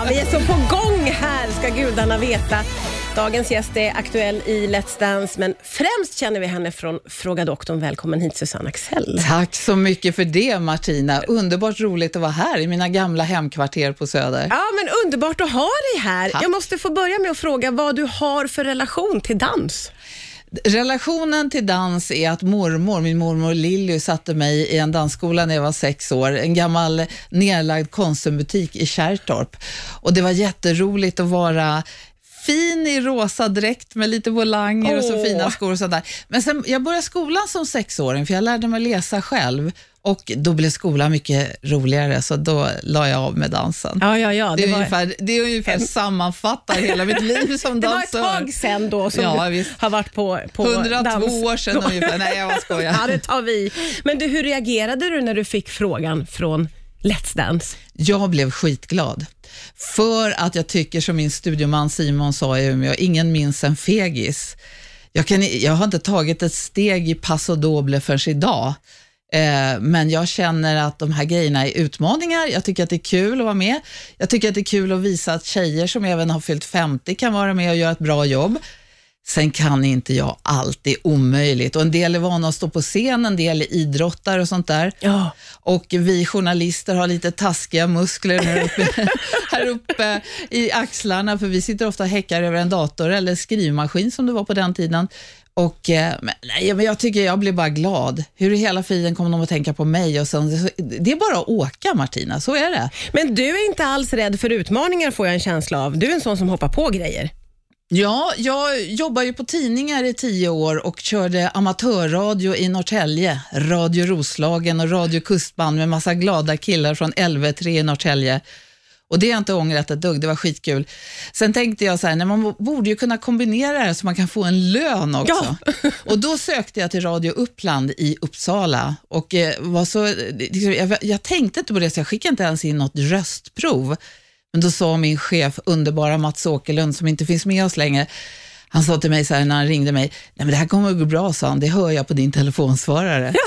Ja, vi är så på gång här, ska gudarna veta. Dagens gäst är aktuell i Let's Dance, men främst känner vi henne från Fråga doktorn. Välkommen hit Susanne Axel. Tack så mycket för det Martina. Underbart roligt att vara här i mina gamla hemkvarter på Söder. Ja, men underbart att ha dig här. Tack. Jag måste få börja med att fråga vad du har för relation till dans. Relationen till dans är att mormor, min mormor Lilly satte mig i en dansskola när jag var sex år, en gammal nedlagd Konsumbutik i Kärrtorp. Och det var jätteroligt att vara fin i rosa dräkt med lite volanger och så fina skor och sådär. Men sen, jag började skolan som sexåring för jag lärde mig läsa själv och då blev skolan mycket roligare så då la jag av med dansen. Ja, ja, ja. Det Det är var, ungefär, det är ungefär sammanfattar hela mitt liv som det var dansör. ett tag sen då som Ja, du har varit på, på 102 dans. år sedan ungefär. Nej, jag bara skojar. Ja, det tar vi. Men du, hur reagerade du när du fick frågan från Let's Dance? Jag blev skitglad. För att jag tycker som min studioman Simon sa i Umeå, ingen minns en fegis. Jag, kan, jag har inte tagit ett steg i Paso Doble förrän idag. Eh, men jag känner att de här grejerna är utmaningar. Jag tycker att det är kul att vara med. Jag tycker att det är kul att visa att tjejer som även har fyllt 50 kan vara med och göra ett bra jobb. Sen kan inte jag allt, det är omöjligt. Och en del är vana att stå på scen, en del är idrottare och sånt där. Ja. Och vi journalister har lite taskiga muskler här uppe, här uppe i axlarna, för vi sitter ofta och häckar över en dator eller skrivmaskin som det var på den tiden. Och, eh, men, nej, men jag tycker jag blir bara glad. Hur i hela friden kommer de att tänka på mig? Och sen, det är bara att åka Martina, så är det. Men du är inte alls rädd för utmaningar får jag en känsla av. Du är en sån som hoppar på grejer. Ja, jag jobbar ju på tidningar i tio år och körde amatörradio i Norrtälje, Radio Roslagen och Radio Kustband med massa glada killar från LV3 i Norrtälje. Och det har jag inte ångrat ett dugg, det var skitkul. Sen tänkte jag så här, nej, man borde ju kunna kombinera det här så man kan få en lön också. Och då sökte jag till Radio Uppland i Uppsala och eh, var så, liksom, jag, jag tänkte inte på det, så jag skickade inte ens in något röstprov. Men då sa min chef, underbara Mats Åkerlund, som inte finns med oss längre, han sa till mig så här när han ringde mig, nej men det här kommer att gå bra, sa han, det hör jag på din telefonsvarare.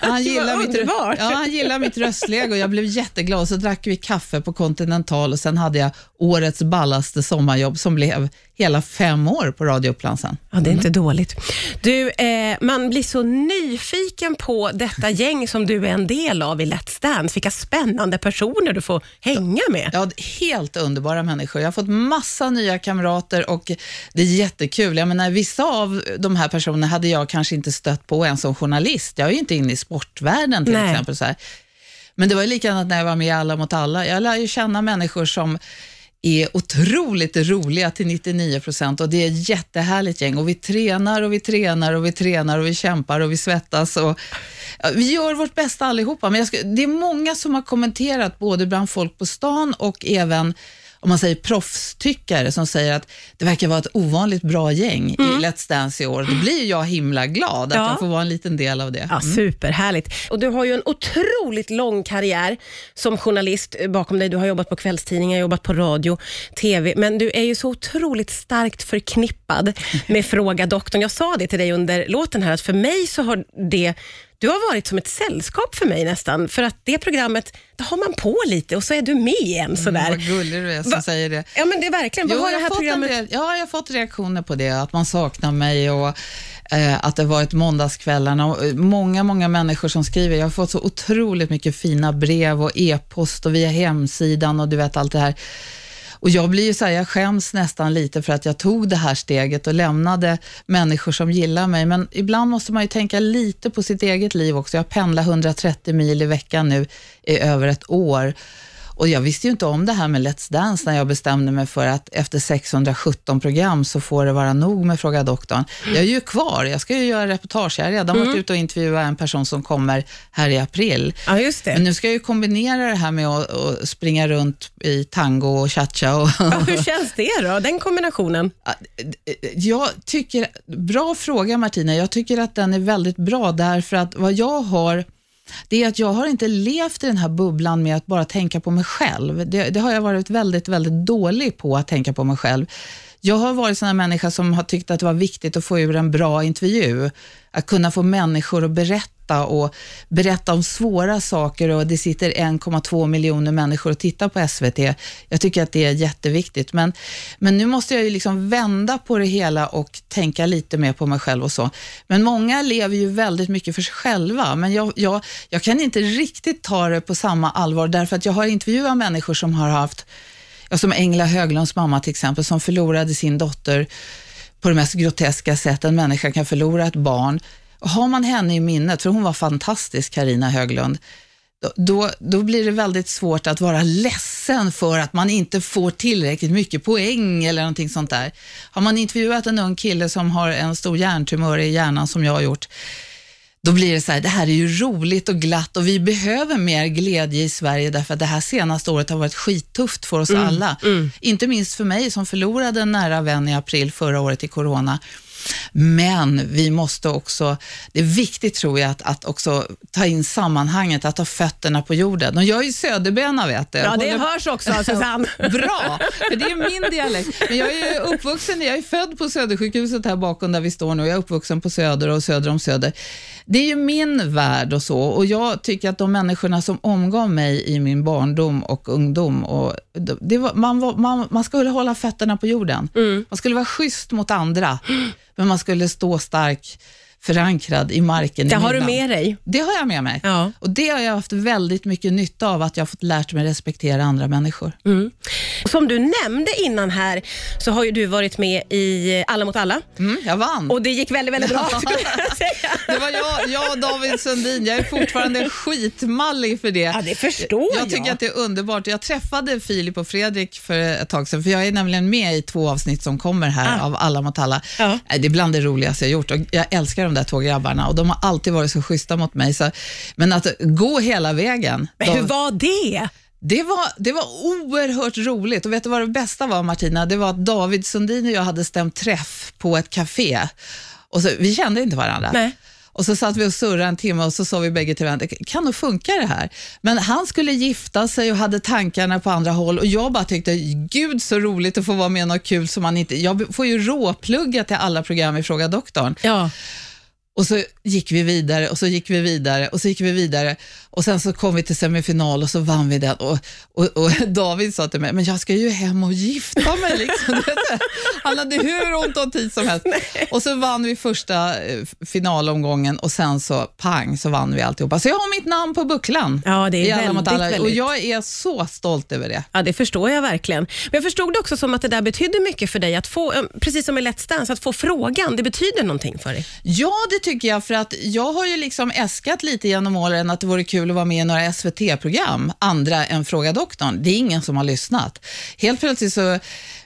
Han det var gillar, mitt, ja, han gillar mitt röstläge och jag blev jätteglad. Så drack vi kaffe på Continental och sen hade jag årets ballaste sommarjobb som blev hela fem år på Radio Uppland sen. Ja, det är inte dåligt. Du, eh, man blir så nyfiken på detta gäng som du är en del av i Let's Dance. Vilka spännande personer du får hänga med. Ja, helt underbara människor. Jag har fått massa nya kamrater och det är jättekul. Jag menar, vissa av de här personerna hade jag kanske inte stött på ens som journalist. Jag är ju inte inne i sportvärlden till Nej. exempel. Så här. Men det var ju likadant när jag var med i Alla mot alla. Jag lär ju känna människor som är otroligt roliga till 99 procent och det är ett jättehärligt gäng och vi tränar och vi tränar och vi tränar och vi kämpar och vi svettas och vi gör vårt bästa allihopa. Men jag ska, det är många som har kommenterat både bland folk på stan och även om man säger proffstyckare som säger att det verkar vara ett ovanligt bra gäng i Let's Dance i år. Då blir jag himla glad att Ja. jag får vara en liten del av det. Ja, superhärligt. Och du har ju en otroligt lång karriär som journalist bakom dig. Du har jobbat på kvällstidningar, jobbat på radio, TV, men du är ju så otroligt starkt förknippad med Fråga doktorn. Jag sa det till dig under låten här, att för mig så har det du har varit som ett sällskap för mig nästan, för att det programmet, där har man på lite och så är du med igen sådär. Mm, vad gullig du är som Va- säger det. Ja men det är verkligen, vad Jo, har det jag här programmet... del, ja, jag har fått reaktioner på det, att man saknar mig och eh, att det varit måndagskvällarna. Och, eh, många, många människor som skriver. Jag har fått så otroligt mycket fina brev och e-post och via hemsidan och du vet allt det här. Och jag blir ju så här, jag skäms nästan lite för att jag tog det här steget och lämnade människor som gillar mig. Men ibland måste man ju tänka lite på sitt eget liv också. Jag pendlar 130 mil i veckan nu i över ett år. Och jag visste ju inte om det här med Let's Dance när jag bestämde mig för att efter 617 program så får det vara nog med Fråga doktorn. Jag är ju kvar, jag ska ju göra reportage. Jag har redan varit ute och intervjuat en person som kommer här i april. Ja just det. Men nu ska jag ju kombinera det här med att, att springa runt i tango och cha-cha. Och, Ja, hur känns det då, den kombinationen? jag tycker, bra fråga Martina, jag tycker att den är väldigt bra därför att vad jag har det är att jag har inte levt i den här bubblan med att bara tänka på mig själv. Det, det har jag varit väldigt, väldigt dålig på att tänka på mig själv. Jag har varit sån människa som har tyckt att det var viktigt att få ur en bra intervju. Att kunna få människor att berätta och berätta om svåra saker och det sitter 1,2 miljoner människor och tittar på SVT. Jag tycker att det är jätteviktigt. Men, men nu måste jag ju liksom vända på det hela och tänka lite mer på mig själv och så. Men många lever ju väldigt mycket för sig själva, men jag, jag, jag kan inte riktigt ta det på samma allvar därför att jag har intervjuat människor som har haft som Engla Höglunds mamma till exempel, som förlorade sin dotter på det mest groteska sätt en människa kan förlora ett barn. Har man henne i minnet, för hon var fantastisk, Karina Höglund, då, då blir det väldigt svårt att vara ledsen för att man inte får tillräckligt mycket poäng eller någonting sånt där. Har man intervjuat en ung kille som har en stor hjärntumör i hjärnan som jag har gjort, då blir det så här, det här är ju roligt och glatt och vi behöver mer glädje i Sverige därför att det här senaste året har varit skittufft för oss mm, alla. Mm. Inte minst för mig som förlorade en nära vän i april förra året i corona. Men vi måste också, det är viktigt tror jag att, att också ta in sammanhanget, att ha fötterna på jorden. Och jag är ju söderbena vet du. Ja, det hörs också Susanne. Bra, för det är min dialekt. Men jag är uppvuxen, jag är född på Södersjukhuset här bakom där vi står nu. Jag är uppvuxen på Söder och söder om Söder. Det är ju min värld och så och jag tycker att de människorna som omgav mig i min barndom och ungdom, och var, man, var, man, man skulle hålla fötterna på jorden. Mm. Man skulle vara schysst mot andra men man skulle stå stark förankrad i marken. Det i har du med dig. Det har jag med mig. Ja. Och Det har jag haft väldigt mycket nytta av, att jag har fått lärt mig respektera andra människor. Mm. Som du nämnde innan här, så har ju du varit med i Alla mot alla. Mm, jag vann. Och det gick väldigt, väldigt bra. det var jag, jag och David Sundin. Jag är fortfarande skitmallig för det. Ja, det förstår jag. Jag tycker att det är underbart. Jag träffade Filip och Fredrik för ett tag sedan, för jag är nämligen med i två avsnitt som kommer här ah. av Alla mot alla. Ja. Det är bland det roligaste jag gjort och jag älskar de där två grabbarna och de har alltid varit så schyssta mot mig. Så, men att gå hela vägen. Men hur var det? Det var, det var oerhört roligt och vet du vad det bästa var Martina? Det var att David Sundin och jag hade stämt träff på ett café. Och så, vi kände inte varandra. Nej. Och så satt vi och surrade en timme och så sa vi bägge till varandra, kan nog funka det här? Men han skulle gifta sig och hade tankarna på andra håll och jag bara tyckte, gud så roligt att få vara med något kul som man inte... Jag får ju råplugga till alla program i Fråga doktorn. Ja. Och så gick vi vidare och så gick vi vidare och så gick vi vidare och sen så kom vi till semifinal och så vann vi den och, och, och David sa till mig, men jag ska ju hem och gifta mig. Liksom. Han hade hur ont om tid som helst. Och så vann vi första eh, finalomgången och sen så pang så vann vi alltihopa. Så jag har mitt namn på bucklan. Ja, det är väldigt, alla. Väldigt. Och jag är så stolt över det. Ja, det förstår jag verkligen. Men jag förstod det också som att det där betydde mycket för dig, att få, eh, precis som i Let's Dance, att få frågan, det betyder någonting för dig. Ja, det tycker jag, för att jag har ju liksom äskat lite genom åren att det vore kul att vara med i några SVT-program, andra än Fråga doktorn. Det är ingen som har lyssnat. Helt plötsligt så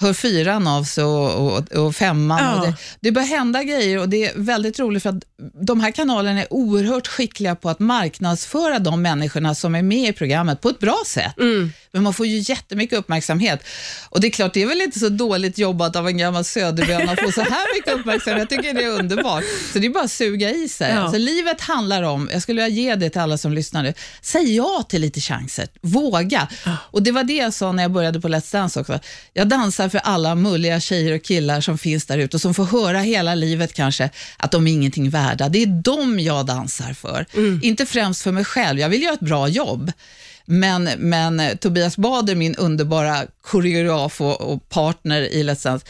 hör fyran av sig och, och, och femman. Ja. Och det, det börjar hända grejer och det är väldigt roligt för att de här kanalerna är oerhört skickliga på att marknadsföra de människorna som är med i programmet på ett bra sätt. Mm. Men man får ju jättemycket uppmärksamhet. Och det är klart, det är väl inte så dåligt jobbat av en gammal söderböna att få så här mycket uppmärksamhet. Jag tycker det är underbart. Så det är bara att suga i sig. Ja. Alltså, livet handlar om, jag skulle vilja ge det till alla som lyssnar nu, säg ja till lite chanser. Våga. Ja. Och det var det jag sa när jag började på Let's Dance också. Jag dansar för alla mulliga tjejer och killar som finns där ute och som får höra hela livet kanske att de är ingenting värda. Det är dem jag dansar för. Mm. Inte främst för mig själv. Jag vill göra ett bra jobb. Men, men Tobias Bader, min underbara koreograf och, och partner i Let's Dance,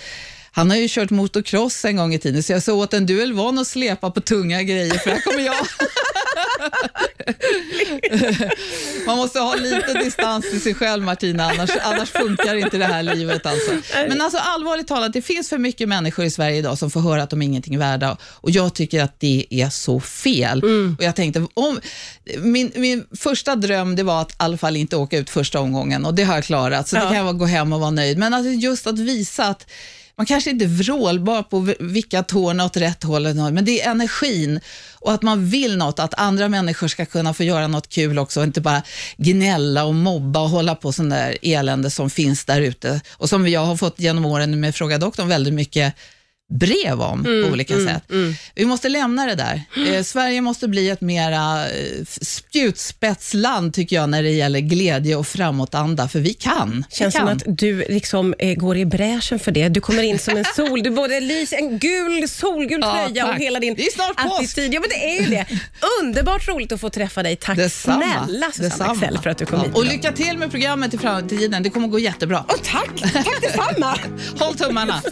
han har ju kört motocross en gång i tiden, så jag sa åt en du är van att släpa på tunga grejer, för här kommer jag. Man måste ha lite distans till sig själv, Martina, annars, annars funkar inte det här livet. Alltså. Men alltså, allvarligt talat, det finns för mycket människor i Sverige idag som får höra att de är ingenting är värda och jag tycker att det är så fel. Mm. Och jag tänkte, om, min, min första dröm det var att i alla fall inte åka ut första omgången och det har jag klarat, så ja. det kan jag gå hem och vara nöjd. Men alltså just att visa att man kanske inte är vrålbar på vilka tårna åt rätt håll, men det är energin och att man vill något, att andra människor ska kunna få göra något kul också och inte bara gnälla och mobba och hålla på sån där elände som finns där ute. Och som jag har fått genom åren med Fråga doktorn väldigt mycket brev om Mm, på olika sätt. Vi måste lämna det där. Eh, Sverige måste bli ett mera eh, spjutspetsland, tycker jag, när det gäller glädje och framåtanda, för vi kan. Känns vi som kan. att du liksom eh, går i bräschen för det. Du kommer in som en sol. Du både lyser en gul, solgul Ja, tröja och tack. hela din Det är snart attityd. Ja, men det är ju det. Underbart roligt att få träffa dig. Tack Detsamma. snälla Susanne Detsamma. Axel för att du kom Ja, hit. Och lycka till med programmet i framtiden. Det kommer gå jättebra. Och tack, tack detsamma. Håll tummarna.